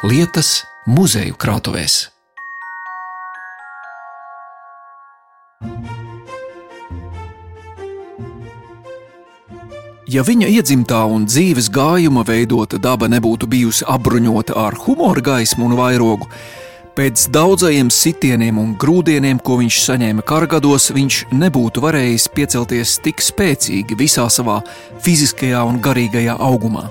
lietas muzeju krātuvēs. Ja viņa iedzimtā un dzīves gājuma veidota daba nebūtu bijusi apbruņota ar humora gaismu un vairogu, pēc daudzajiem sitieniem un grūdieniem, ko viņš saņēma kargados, viņš nebūtu varējis piecelties tik spēcīgi visā savā fiziskajā un garīgajā augumā.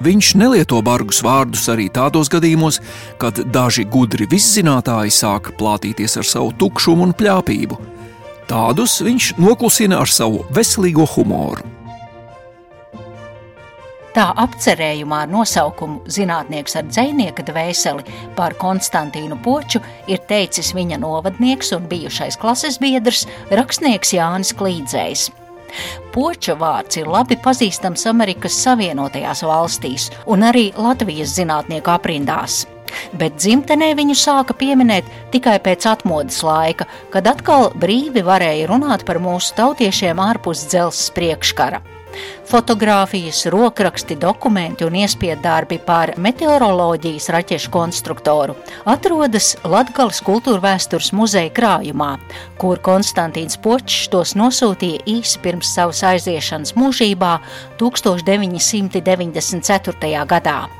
Viņš nelieto bargus vārdus arī tādos gadījumos, kad daži gudri viszinātāji sāk plātīties ar savu tukšumu un pļāpību. Tādus viņš noklusina ar savu veselīgo humoru. Tā apcerējumā ar nosaukumu Zinātnieks ar dzinieka dvēseli par Konstantīnu Poču ir teicis viņa novadnieks un bijušais klases biedrs, rakstnieks Jānis Klīdzējs. Poča vārds ir labi pazīstams Amerikas Savienotajās valstīs un arī Latvijas zinātnieku aprindās. Bet dzimtenē viņu sāka pieminēt tikai pēc atmodas laika, kad atkal brīvi varēja runāt par mūsu tautiešiem ārpus dzelzs priekškara. Fotogrāfijas, rokraksti, dokumenti un iespiedu darbi par meteoroloģijas raķešu konstruktoru atrodas Latvijas kultūra vēstures muzeja krājumā, kur Konstantīns Počs tos nosūtīja īsi pirms savas aiziešanas mūžībā 1994. gadā.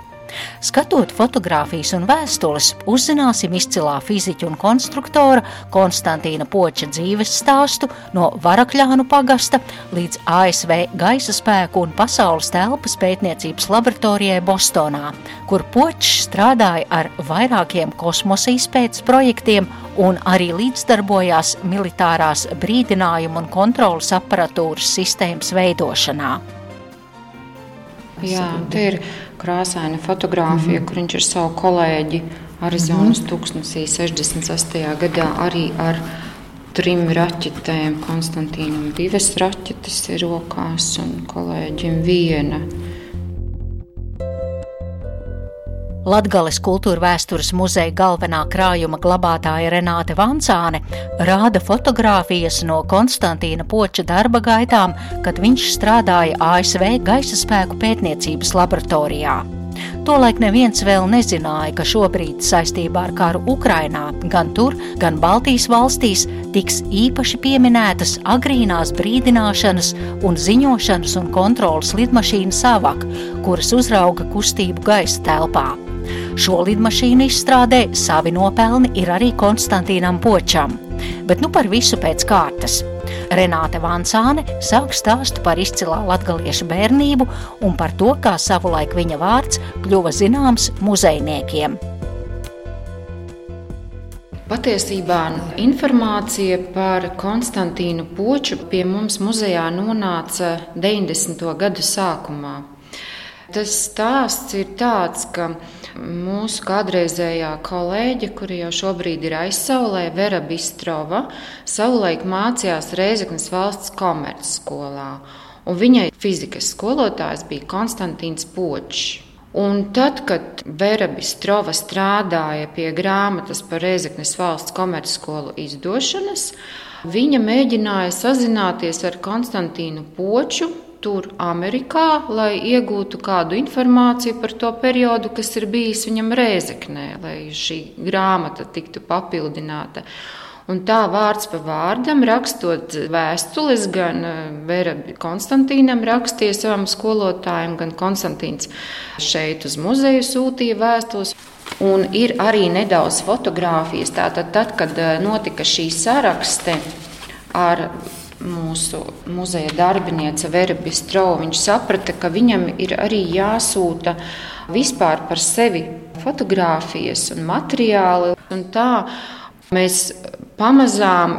Skatot fotogrāfijas un vēstules, uzzināsim izcilā fiziķa un konstruktora Konstantīna Poča dzīves stāstu no Varakļānu pagasta līdz ASV gaisa spēku un pasaules telpas pētniecības laboratorijai Bostonā, kur Počs strādāja ar vairākiem kosmosa izpētes projektiem un arī līdzdarbojās militārās brīdinājumu un kontrolas aparatūras sistēmas veidošanā. Jā, te ir krāsaina fotografija, mm -hmm. kur viņš ar savu kolēģi Arizonas mm -hmm. tūkstnesī 68. gadā arī ar trim raķetēm. Konstantīnam divas raķetes ir rokās un kolēģim viena. Latgales kultūra vēstures muzeja galvenā krājuma glabātāja Renāte Vancāne rāda fotogrāfijas no Konstantīna Poča darba gaitām, kad viņš strādāja ASV gaisa spēku pētniecības laboratorijā. Tolaik neviens vēl nezināja, ka šobrīd saistībā ar karu Ukrainā gan tur, gan Baltijas valstīs tiks īpaši pieminētas agrīnās brīdināšanas un ziņošanas un kontrolas lidmašīnas savak, kuras uzrauga kustību gaisa telpā. Šo lidmašīnu izstrādē savi nopelni ir arī Konstantīnam Počam. Bet nu par visu pēc kārtas. Renāte Vansāne sāk stāstu par izcilā latgaliešu bērnību un par to, kā savulaik viņa vārds kļuva zināms muzejniekiem. Patiesībā informācija par Konstantīnu Poču pie mums muzejā nonāca 90. gadu sākumā. Tas stāsts ir tāds, ka mūsu kādreizējā kolēģe, kura jau šobrīd ir aizsaulē, Vera Bistrova, savulaik mācījās Reizeknas valsts komercskolā. Un viņai fizikas skolotājs bija Konstantīns Počs. Un tad, kad Vera Bistrova strādāja pie grāmatas par Reizeknas valsts komercskolu izdošanas, viņa mēģināja sazināties ar Konstantīnu Poču, tur Amerikā, lai iegūtu kādu informāciju par to periodu, kas ir bijis viņam Rēzeknē, lai šī grāmata tiktu papildināta. Un tā vārds pa vārdam, rakstot vēstules, gan eh, Vera Konstantīnam rakstīja savam skolotājam, gan Konstantīns šeit uz muzeju sūtīja vēstules. Un ir arī nedaudz fotografijas. Tātad, tad, kad eh, notika šī sarakste ar mūsu muzeja darbiniece Vera Bistrova, viņš saprata, ka viņam ir arī jāsūta vispār par sevi fotografijas un materiāli. Un tā mēs pamazām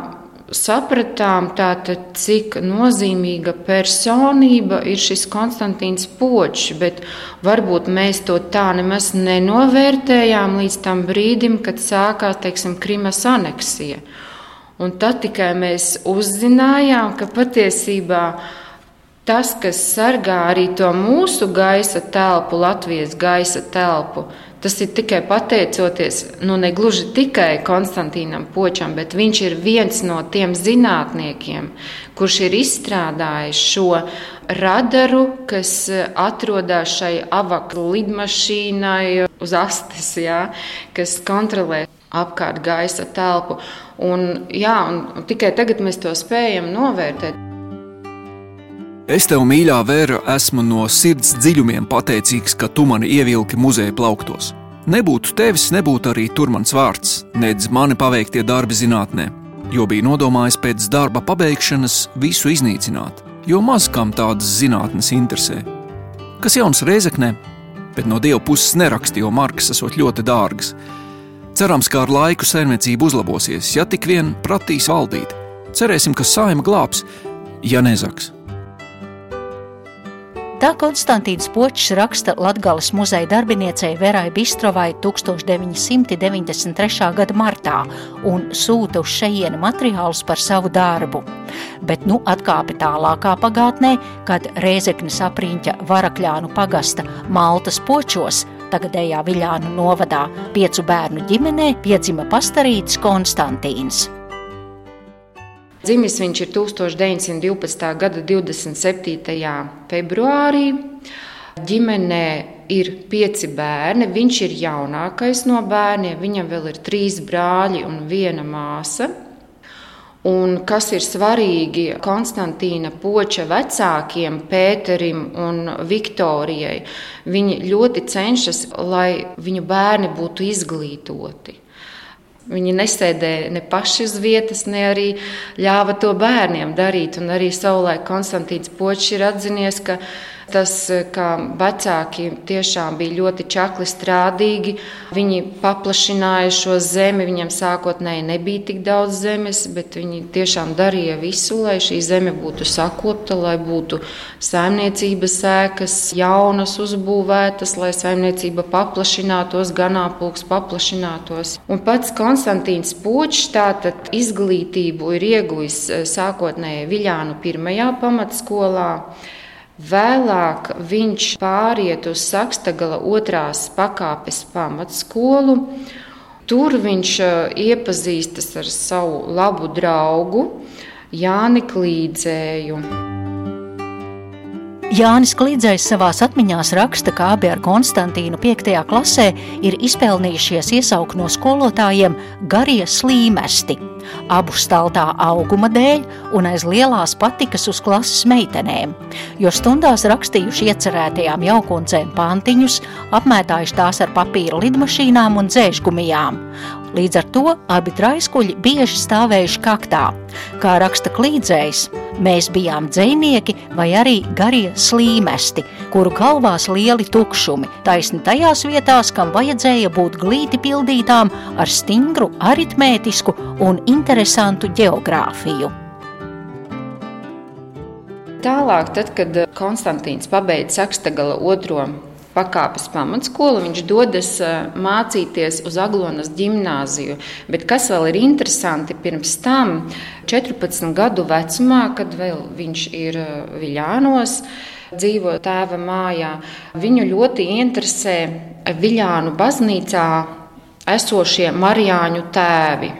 sapratām, tātad, cik nozīmīga personība ir šis Konstantīns Počs, bet varbūt mēs to tā nemaz nenovērtējām līdz tam brīdim, kad sākās teiksim, Krimas aneksija. Un tad tikai mēs uzzinājām, ka patiesībā tas, kas sargā arī to mūsu gaisa telpu, Latvijas gaisa telpu, tas ir tikai pateicoties, nu ne gluži tikai Konstantīnam Počam, bet viņš ir viens no tiem zinātniekiem, kurš ir izstrādājis šo radaru, kas atrodas šai avakru lidmašīnai uz astes, jā, kas kontrolē apkārt gaisa telpu. Un, jā, un tikai tagad mēs to spējam novērtēt. Es tev, mīļā Vēra, esmu no sirds dziļumiem pateicīgs, ka tu mani ievilki muzeja plauktos. Nebūtu tevis, nebūtu arī tur mans vārds, nedz mani paveiktie darbi zinātnē, jo biju nodomājis pēc darba pabeigšanas visu iznīcināt, jo maz kam tādas zinātnes interesē. Kas jauns reizeknē, bet no dieva puses neraksta, jo markas esot ļoti dārgas. Cerams, ka ar laiku saimniecība uzlabosies, ja tik vien pratīs valdīt. Cerēsim, ka saima glābs, ja nezaks. Tā Konstantīns Počs raksta Latgales muzeja darbiniecei Verai Bistrovai 1993. gada martā un sūta uz šejienu materiālus par savu darbu. Bet nu atkāpi tālākā pagātnē, kad Rēzeknes apriņķa Varakļānu pagasta Maltas Počos tagadējā Viļānu novadā piecu bērnu ģimenē piedzima pastarītis Konstantīns. Dzimis viņš ir 1912. gada 27. februārī. Ģimenē ir pieci bērni. Viņš ir jaunākais no bērniem. Viņam vēl ir trīs brāļi un viena māsa. Un kas ir svarīgi Konstantīna Poča vecākiem, Pēterim un Viktorijai, viņi ļoti cenšas, lai viņu bērni būtu izglītoti. Viņi nesēdēja ne paši uz vietas, ne arī ļāva to bērniem darīt. Un arī savulaik Konstantīns Počs ir atzinies, ka Tas, ka vecāki tiešām bija ļoti čakli strādīgi, viņi paplašināja šo zemi. Viņam sākotnēji nebija tik daudz zemes, bet viņi tiešām darīja visu, lai šī zeme būtu sakopta, lai būtu saimniecības sēkas, jaunas uzbūvētas, lai saimniecība paplašinātos, ganāpulks paplašinātos. Un pats Konstantīns Počs tātad izglītību ir ieguvis sākotnēji Viļānu pirmajā pamatskolā. Vēlāk viņš pāriet uz Sakstagala otrās pakāpes pamatskolu. Tur viņš e, iepazīstas ar savu labu draugu Jāni Klīdzēju. Jānis Klīdzējs savā atmiņā raksta, ka abi ar Konstantīnu 5. klasē ir izpelnījušies iesaukt no skolotājiem garie slīmesti, abu staltā auguma dēļ un aiz lielās patikas uz klases meitenēm, jo stundās rakstījuši iecerētajām jaukundzēm pantiņus, apmētājuši tās ar papīra lidmašīnām un dzēšgumijām, Līdz ar to abi traiskuļi bieži stāvējuši kaktā. Kā raksta klīdzējs, mēs bijām dzinieki vai arī garie slīmesti, kuru galvās lieli tukšumi, taisni tajās vietās, kam vajadzēja būt glīti pildītām ar stingru aritmētisku un interesantu geogrāfiju. Tālāk, tad, kad Konstantīns pabeidza Sakstagala otro pakāpes pamatskolu, viņš dodas mācīties uz Aglonas gimnāziju. Bet kas vēl ir interesanti, pirms tam, 14 gadu vecumā, kad vēl viņš ir Viļānos, dzīvo tēva mājā, viņu ļoti interesē Viļānu baznīcā esošie Marijāņu tēvi.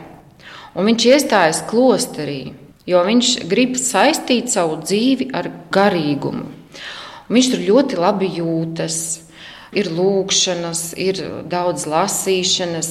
Un viņš iestājas klosterī, jo viņš grib saistīt savu dzīvi ar garīgumu. Viņš tur ļoti labi jūtas. Ir lūkšanas, ir daudz lasīšanas,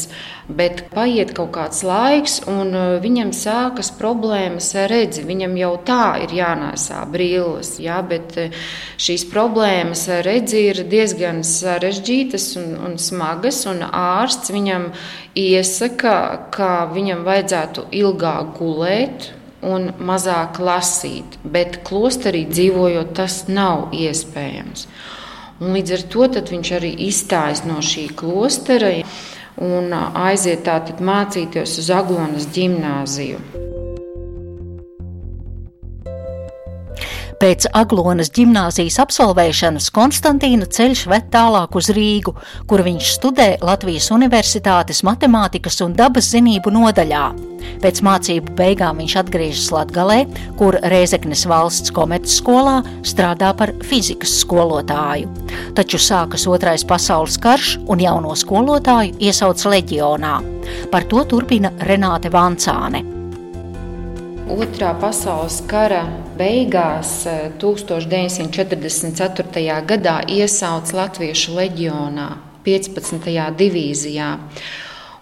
bet paiet kaut kāds laiks, un uh, viņam sākas problēmas ar redzi. Viņam jau tā ir jānēsā brilles, jā, bet uh, šīs problēmas ar redzi ir diezgan sarežģītas un, un smagas, un ārsts viņam iesaka, ka viņam vajadzētu ilgāk gulēt, un mazāk lasīt, bet klosterī dzīvojot, tas nav iespējams. Un līdz ar to viņš arī izstājas no šī klostera un aiziet tātad mācīties uz Aglonas gimnāziju. Pēc Aglonas gimnāzijas absolvēšanas Konstantīna ceļš ved tālāk uz Rīgu, kur viņš studē Latvijas Universitātes matemātikas un dabas zinību nodaļā. Pēc mācību beigām viņš atgriežas Latgalē, kur Rēzeknes valsts komercskolā strādā par fizikas skolotāju. Taču sākas otrais pasaules karš un jauno skolotāju iesauc leģionā. Par to turpina Renāte Vancāne. Otrā pasaules kara beigās, 1944. Eh, gadā, iesauca Latviešu leģionā, 15. divīzijā.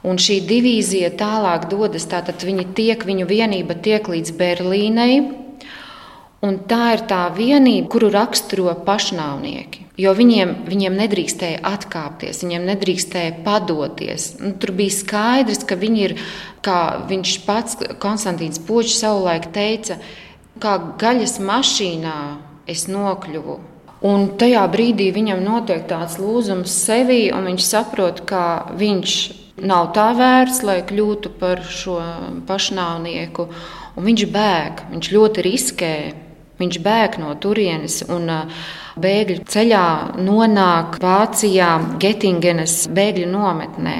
Un šī divīzija tālāk dodas, tātad viņi tiek, viņu vienība tiek līdz Berlīnei, un tā ir tā vienība, kuru raksturo pašnāvnieki. Jo viņiem, viņiem nedrīkstēja atkāpties, viņiem nedrīkstēja padoties. Nu, tur bija skaidrs, ka viņi ir, kā viņš pats, Konstantīns Počs, savulaik teica, kā gaļas mašīnā es nokļuvu. Un tajā brīdī viņam notiek tāds lūzums sevī, un viņš saprot, ka viņš nav tā vērts, lai kļūtu par šo pašnāvnieku. Un viņš bēg, viņš ļoti riskē. Viņš bēg no turienes un bēgļu ceļā nonāk Vācijā, Getingenes bēgļu nometnē.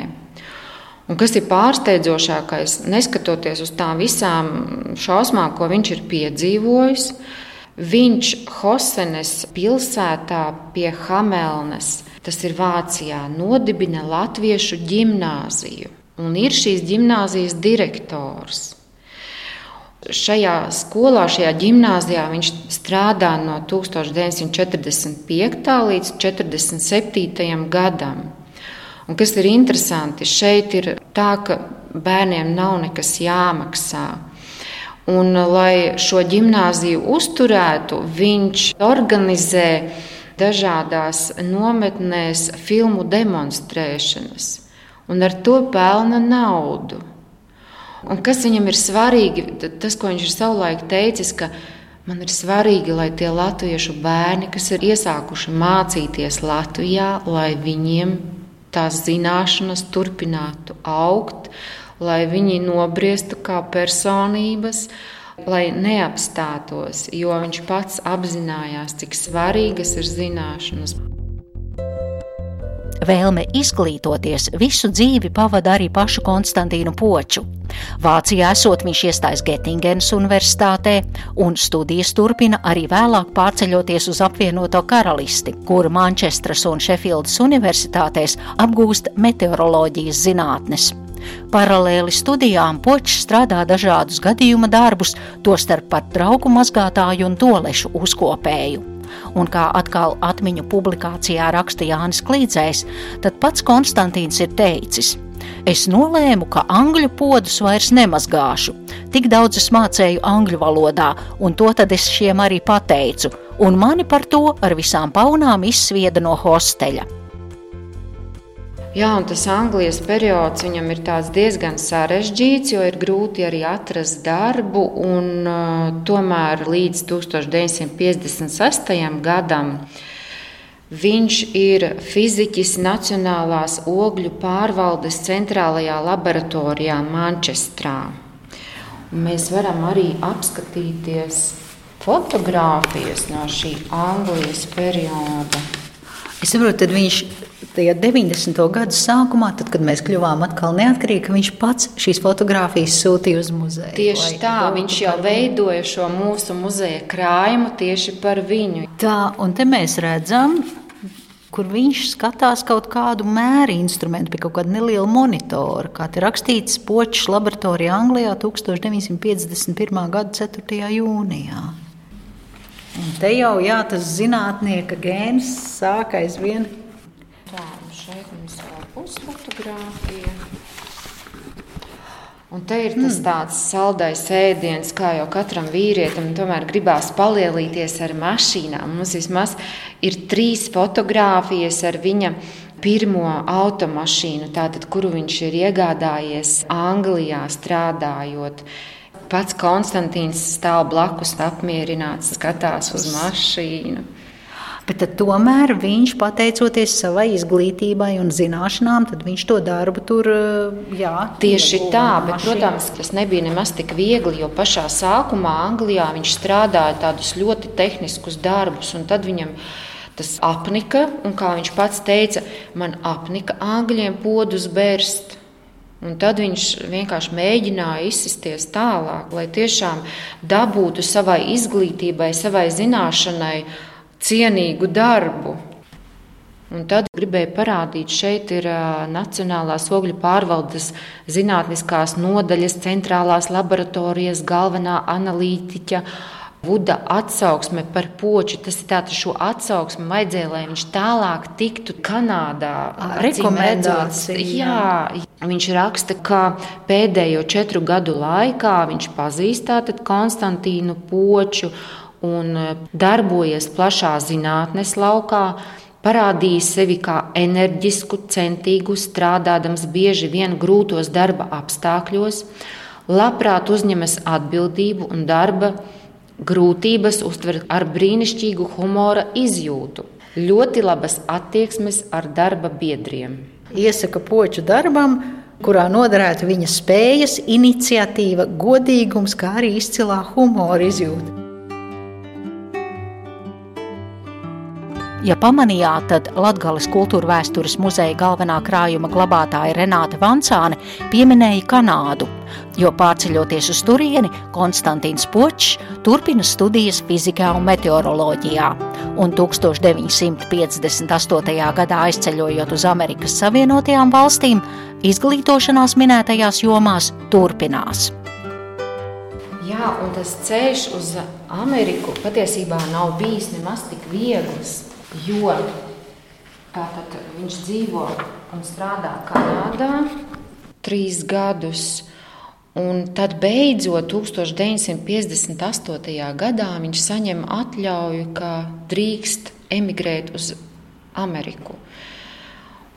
Un kas ir pārsteidzošākais, neskatoties uz tām visām šausmām, ko viņš ir piedzīvojis, viņš Hosenes pilsētā pie Hamelnes, tas ir Vācijā, nodibina Latviešu ģimnāziju un ir šīs ģimnāzijas direktors. Šajā skolā, šajā gimnājā viņš strādā no 1945. līdz 1947. gadam. Un kas ir interesanti, šeit ir tā, ka bērniem nav nekas jāmaksā. Un, lai šo gimnāziju uzturētu, viņš organizē dažādās nometnēs filmu demonstrēšanas, un ar to pelna naudu. Un kas viņam ir svarīgi, tas, ko viņš ir savulaik teicis, ka man ir svarīgi, lai tie latviešu bērni, kas ir iesākuši mācīties Latvijā, lai viņiem tās zināšanas turpinātu augt, lai viņi nobriestu kā personības, lai neapstātos, jo viņš pats apzinājās, cik svarīgas ir zināšanas. Vēlme izglītoties visu dzīvi pavada arī pašu Konstantīnu Poču. Vācijā esot viņš iestājas Getingenas universitātē un studijas turpina arī vēlāk pārceļoties uz apvienoto karalisti, kur Manchestras un Šefildas universitātēs apgūst meteoroloģijas zinātnes. Paralēli studijām Počs strādā dažādus gadījuma darbus, tostarp par draugu mazgātāju un tolešu uzkopēju. Un kā atkal atmiņu publikācijā raksta Jānis Klīdzējs, tad pats Konstantīns ir teicis: Es nolēmu, ka angļu podus vairs nemazgāšu. Tik daudz es mācēju angļu valodā, un to tad es šiem arī pateicu, un mani par to ar visām paunām izsvieda no hosteļa. Jā, un tas Anglijas periods viņam ir diezgan sarežģīts, jo ir grūti arī atrast darbu. Un, uh, tomēr līdz 1956. gadam viņš ir fiziķis Nacionālās ogļu pārvaldes centrālajā laboratorijā Manchestrā. Mēs varam arī apskatīties fotogrāfijas no šī Anglijas perioda. Es saprotu, tad viņš tajā 90. gada sākumā, tad, kad mēs kļuvām atkal neatkarīgi, viņš pats šīs fotogrāfijas sūtīja uz muzeju. Tieši tā, viņš jau veidoja šo mūsu muzeja krājumu tieši par viņu. Tā, un te mēs redzam, kur viņš skatās kaut kādu mēru instrumentu pie kaut kāda neliela monitora. Kā te rakstīts, Počs laboratorijā Anglijā 1951. gada 4. jūnijā. Un te jau jā, tas zinātnieka gēns sāk aizvien mums vēl būs fotografija. Un te ir tas mm. tāds saldais ēdiens, kā jau katram vīrietim, tomēr gribās palielīties ar mašīnām. Mums vismaz ir trīs fotogrāfijas ar viņa pirmo automašīnu, tātad, kuru viņš ir iegādājies Anglijā strādājot. Pats Konstantīns stāv blakus, apmierināts, skatās uz mašīnu. Bet tomēr viņš, pateicoties savai izglītībai un zināšanām, viņš to darbu tur jā, tieši tā. Bet, protams, tas nebija nemaz tik viegli, jo pašā sākumā Anglijā viņš strādāja tādus ļoti tehniskus darbus, un tad viņam tas apnika, un kā viņš pats teica, man apnika angļiem podus bērst. Un tad viņš vienkārši mēģināja izsisties tālāk, lai tiešām dabūtu savai izglītībai, savai zināšanai cienīgu darbu. Un tad gribēju parādīt, šeit ir Nacionālās ogļu pārvaldes zinātniskās nodaļas, centrālās laboratorijas galvenā analītiķa Vuda atsauksme par poču, tas ir tāds, šo atsauksmi vajadzēja, lai viņš tālāk tiktu Kanādā. Rekomendācija. Jā, viņš raksta, ka pēdējo četru gadu laikā viņš pazīst tātad Konstantīnu Poču un darbojies plašā zinātnes laukā parādījis sevi kā enerģisku, centīgu, strādādams bieži vien grūtos darba apstākļos, labprāt uzņemas atbildību un darba grūtības uztver ar brīnišķīgu humora izjūtu, ļoti labas attieksmes ar darba biedriem. Iesaka poču darbam, kurā noderētu viņa spējas, iniciatīva, godīgums, kā arī izcilā humora izjūta. Ja pamanījāt, tad Latvijas kultūra vēstures muzeja galvenā krājuma glabātāja Renāte Vancāne pieminēja Kanādu, jo pārceļoties uz turieni, Konstantīns Počs turpina studijas fizikā un meteoroloģijā, un 1958. gadā aizceļojot uz Amerikas Savienotajām valstīm, izglītošanās minētajās jomās turpinās. Jā, un tas ceļš uz Ameriku patiesībā nav bijis nemaz tik viegls, jo tātad viņš dzīvo un strādā Kanādā trīs gadus. Un tad beidzot, 1958. gadā viņš saņem atļauju, ka drīkst emigrēt uz Ameriku.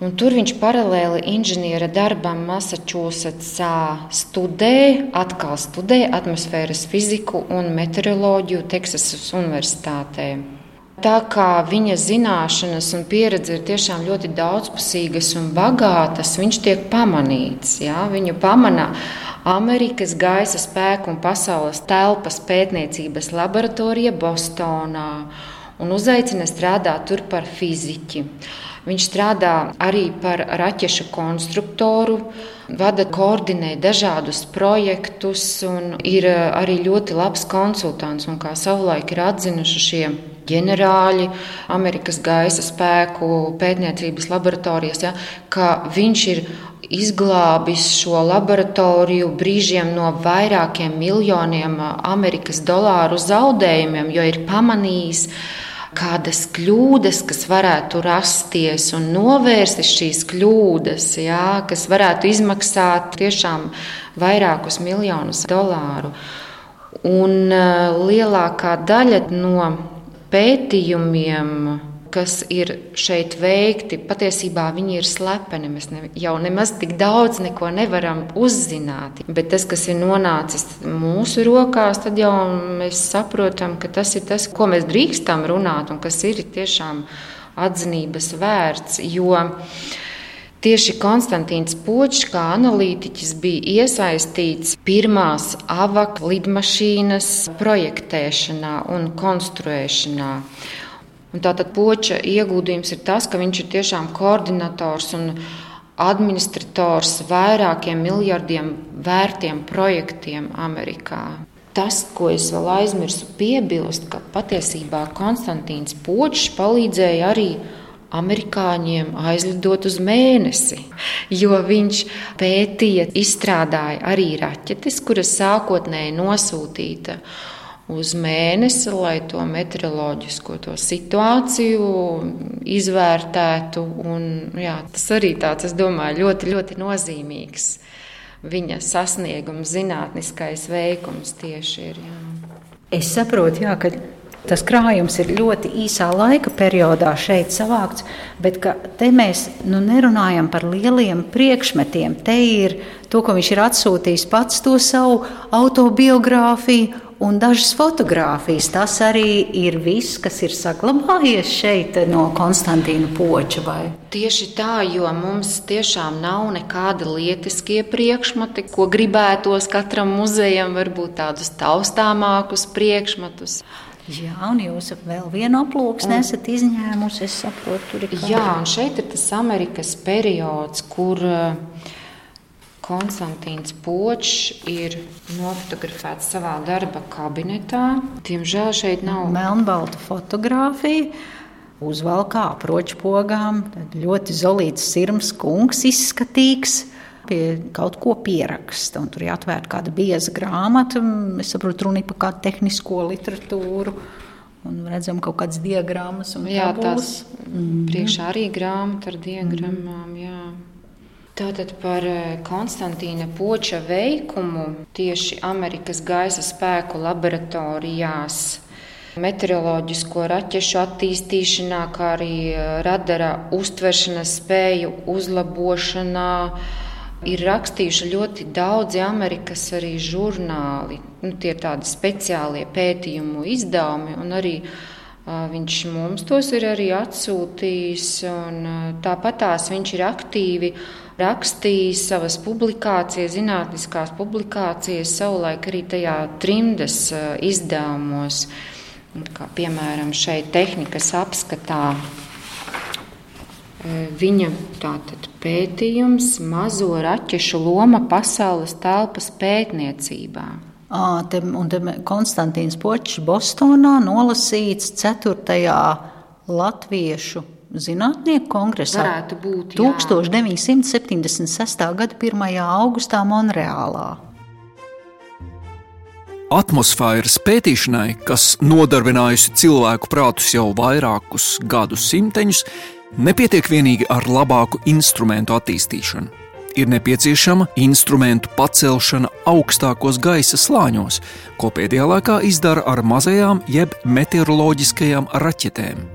Un tur viņš paralēli inženiera darbam Massachusettsā studē, atkal studē atmosfēras fiziku un meteoroloģiju Teksasas Universitātē. Tā kā viņa zināšanas un pieredze ir tiešām ļoti daudzpusīgas un bagātas, viņš tiek pamanīts. Jā? Viņu pamana Amerikas gaisa spēku un pasaules telpas pētniecības laboratorija Bostonā un uzaicina strādāt tur par fiziķi. Viņš strādā arī par raķešu konstruktoru, vada, koordinē dažādus projektus un ir arī ļoti labs konsultants. Un kā savulaik ir atzinuši šie ģenerāļi Amerikas gaisa spēku pētniecības laboratorijas, ja, ka viņš ir izglābis šo laboratoriju brīžiem no vairākiem miljoniem Amerikas dolāru zaudējumiem, jo ir pamanījis, kādas kļūdas, kas varētu rasties, un novērst šīs kļūdas, jā, kas varētu izmaksāt tiešām vairākus miljonus dolāru. Un lielākā daļa no pētījumiem kas ir šeit veikti, patiesībā viņi ir slepeni. Mēs ne, jau nemaz tik daudz neko nevaram uzzināt. Bet tas, kas ir nonācis mūsu rokās, tad jau mēs saprotam, ka tas ir tas, ko mēs drīkstam runāt un kas ir tiešām atzinības vērts. Jo Tieši Konstantīns Počs, kā analītiķis, bija iesaistīts pirmās avaka lidmašīnas projektēšanā un konstruēšanā. Un tātad poča ieguldījums ir tas, ka viņš ir tiešām koordinators un administrators vairākiem miljardiem vērtiem projektiem Amerikā. Tas, ko es vēl aizmirsu piebilst, ka patiesībā Konstantīns Počs palīdzēja arī amerikāņiem aizlidot uz mēnesi, jo viņš pētīja, izstrādāja arī raķetes, kuras sākotnēji nosūtīta uz mēnesi, lai to meteoroloģisko to situāciju izvērtētu. Un, jā, tas arī tāds, es domāju, ļoti, ļoti nozīmīgs viņa sasniegums, zinātniskais veikums tieši ir. Jā. Es saprotu, jā, ka tas krājums ir ļoti īsā laika periodā šeit savākts, bet te mēs nu, nerunājam par lieliem priekšmetiem. Te ir to, ko viņš ir atsūtījis pats, to savu autobiogrāfiju un dažas fotogrāfijas. Tas arī ir viss, kas ir saglabājies šeit no Konstantīna Poča. Vai? Tieši tā, jo mums tiešām nav nekādi lietiskie priekšmeti, ko gribētos katram muzejam, varbūt tādus taustāmākus priekšmetus. Jā, un jūs vēl vienu aploksni esat izņēmusi. Es saprotu, tur ir. Jā, un šeit ir tas Amerikas periods, kur uh, Konstantīns Počs ir nofotografēts savā darba kabinetā. Diemžēl šeit nav melnbalta fotografija. Uzvalkā aproču pogām, ļoti zolīts sirms kungs izskatīgs. Pie kaut ko pieraksta, un tur ir atvērta kāda bieza grāmata. Es saprotu, runa ir par kādu tehnisko literatūru. Un redzam, kaut kādas diagrammas jā, tās mm. priekšā arī grāmata ar diagrammām. Jā. Tātad par eh, Konstantīna Poča veikumu tieši Amerikas gaisa spēku laboratorijās, meteoroloģisko raķešu attīstīšanā, kā arī eh, radara uztveršanas spēju uzlabošanā. Ir rakstījuši ļoti daudzi Amerikas arī žurnāli. Nu, tie ir tādi speciālie pētījumu izdevumi, un arī uh, viņš mums tos ir arī atsūtījis. Un, uh, tāpat tās viņš ir aktīvi rakstījis savas publikācijas, zinātniskās publikācijas, savulaik arī tajā trimdas eh, izdevumos, kā piemēram šeit tehnikas apskatā. Viņa tātad pētījums mazo raķešu loma pasaules telpas pētniecībā. À, te, un te Konstantīns Počs Bostonā nolasīts 4. latviešu Zinātnieku kongresā varētu būt jā. 1976. gada 1. augustā Monreālā. Atmosfēras pētīšanai, kas nodarbinājusi cilvēku prātus jau vairākus gadu simteņus, nepietiek vienīgi ar labāku instrumentu attīstīšanu. Ir nepieciešama instrumentu pacelšana augstākos gaisa slāņos, ko pēdējā laikā izdara ar mazajām jeb meteoroloģiskajām raķetēm.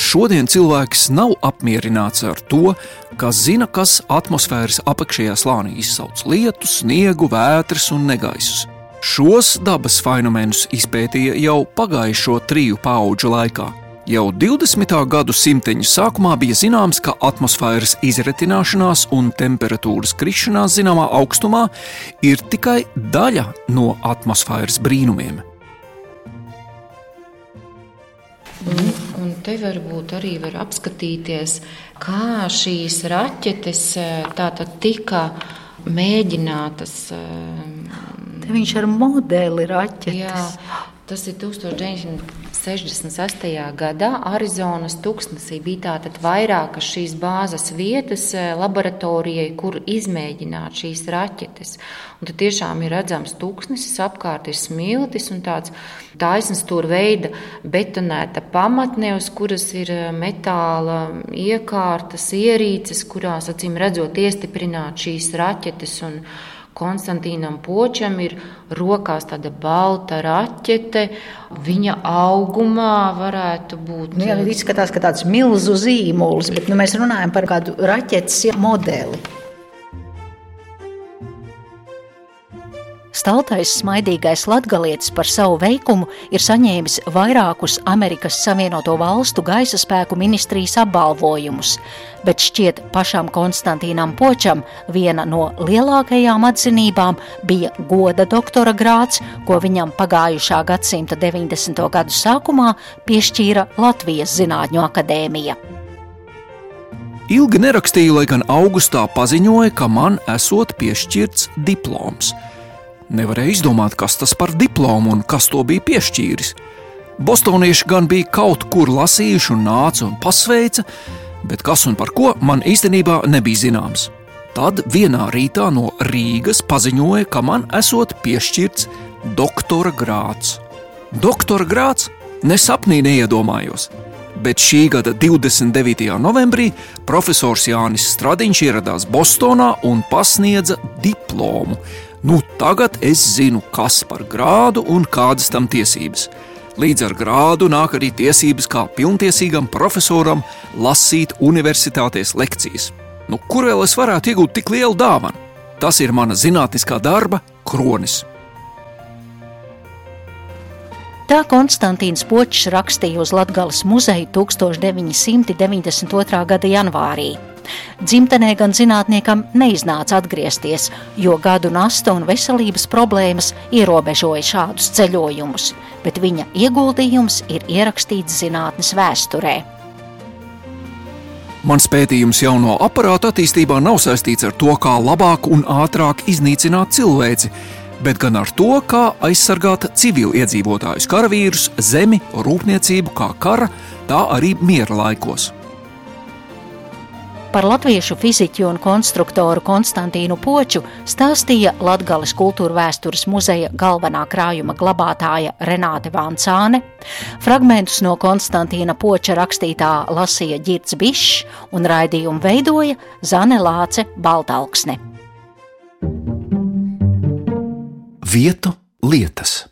Šodien cilvēks nav apmierināts ar to, ka zina, kas atmosfēras apakšējā slānī izsauc lietu, sniegu, vētras un negaisus. Šos dabas fenomenus izpētīja jau pagājušo triju pauģu laikā. Jau 20. gadu simteņa sākumā bija zināms, ka atmosfēras izretināšanās un temperatūras krišanās zināmā augstumā ir tikai daļa no atmosfēras brīnumiem. Un, un te varbūt arī var apskatīties, kā šīs raķetes eh, tātad tika mēģinātas. Eh, te viņš ar modeli raķetes. Jā, tas ir 1900. 66. gadā Arizonas tūkstnesī bija tātad vairākas šīs bāzes vietas eh, laboratorijai, kur izmēģināt šīs raķetes. Un tad tiešām ir redzams tūkstnesis, apkārt ir smiltis un tāds taisns tur veida betonēta pamatne, uz kuras ir eh, metāla iekārtas, ierīces, kurās, acīm redzot, iestiprināt šīs raķetes. Un, Konstantīnam Počam ir rokās tāda balta raķete. Viņa augumā varētu būt. Nu, jā, izskatās, ka tāds milzu zīmols, bet nu, mēs runājam par kādu raķetes modeli. Staltais smaidīgais latgalietis par savu veikumu ir saņēmis vairākus Amerikas Savienoto Valstu gaisa spēku ministrijas apbalvojumus, bet šķiet pašam Konstantīnam Počam viena no lielākajām atzinībām bija goda doktora grāts, ko viņam pagājušā gadsimta 90. gadu sākumā piešķīra Latvijas Zinātņu akadēmija. Ilgi nerakstīju, lai gan augustā paziņoja, ka man esot piešķirts diploms – Nevarēja izdomāt, kas tas par diplomu un kas to bija piešķīris. Bostonieši gan bija kaut kur lasījuši un nāca un pasveica, bet kas un par ko man īstenībā nebija zināms. Tad vienā rītā no Rīgas paziņoja, ka man esot piešķirts doktora grāts. Doktora grāts nesapnī neiedomājos, bet šī gada 29. novembrī profesors Jānis Stradiņš ieradās Bostonā un pasniedza diplomu Nu, tagad es zinu, kas par grādu un kādas tam tiesības. Līdz ar grādu nāk arī tiesības kā pilntiesīgam profesoram lasīt universitātēs lekcijas. Nu, kur vēl es varētu iegūt tik lielu dāvanu? Tas ir mana zinātniskā darba kronis. Tā Konstantīns Počs rakstīja uz Latgales muzeju 1992. gada janvārī. Dzimtenē gan zinātniekam neiznāca atgriezties, jo gadu nasta un veselības problēmas ierobežoja šādus ceļojumus, bet viņa ieguldījums ir ierakstīts zinātnes vēsturē. Mans pētījums jauno aparātu attīstībā nav saistīts ar to, kā labāk un ātrāk iznīcināt cilvēci, bet gan ar to, kā aizsargāt civiliedzīvotājus, karavīrus, zemi, rūpniecību, kā kara, tā arī miera laikos. Par latviešu fiziķu un konstruktoru Konstantīnu Poču stāstīja Latgales kultūra vēstures muzeja galvenā krājuma glabātāja Renāte Vancāne. Fragmentus no Konstantīna Poča rakstītā lasīja Girts Bišs un raidījumu veidoja Zane Lāce Baltalksne. Vietu lietas.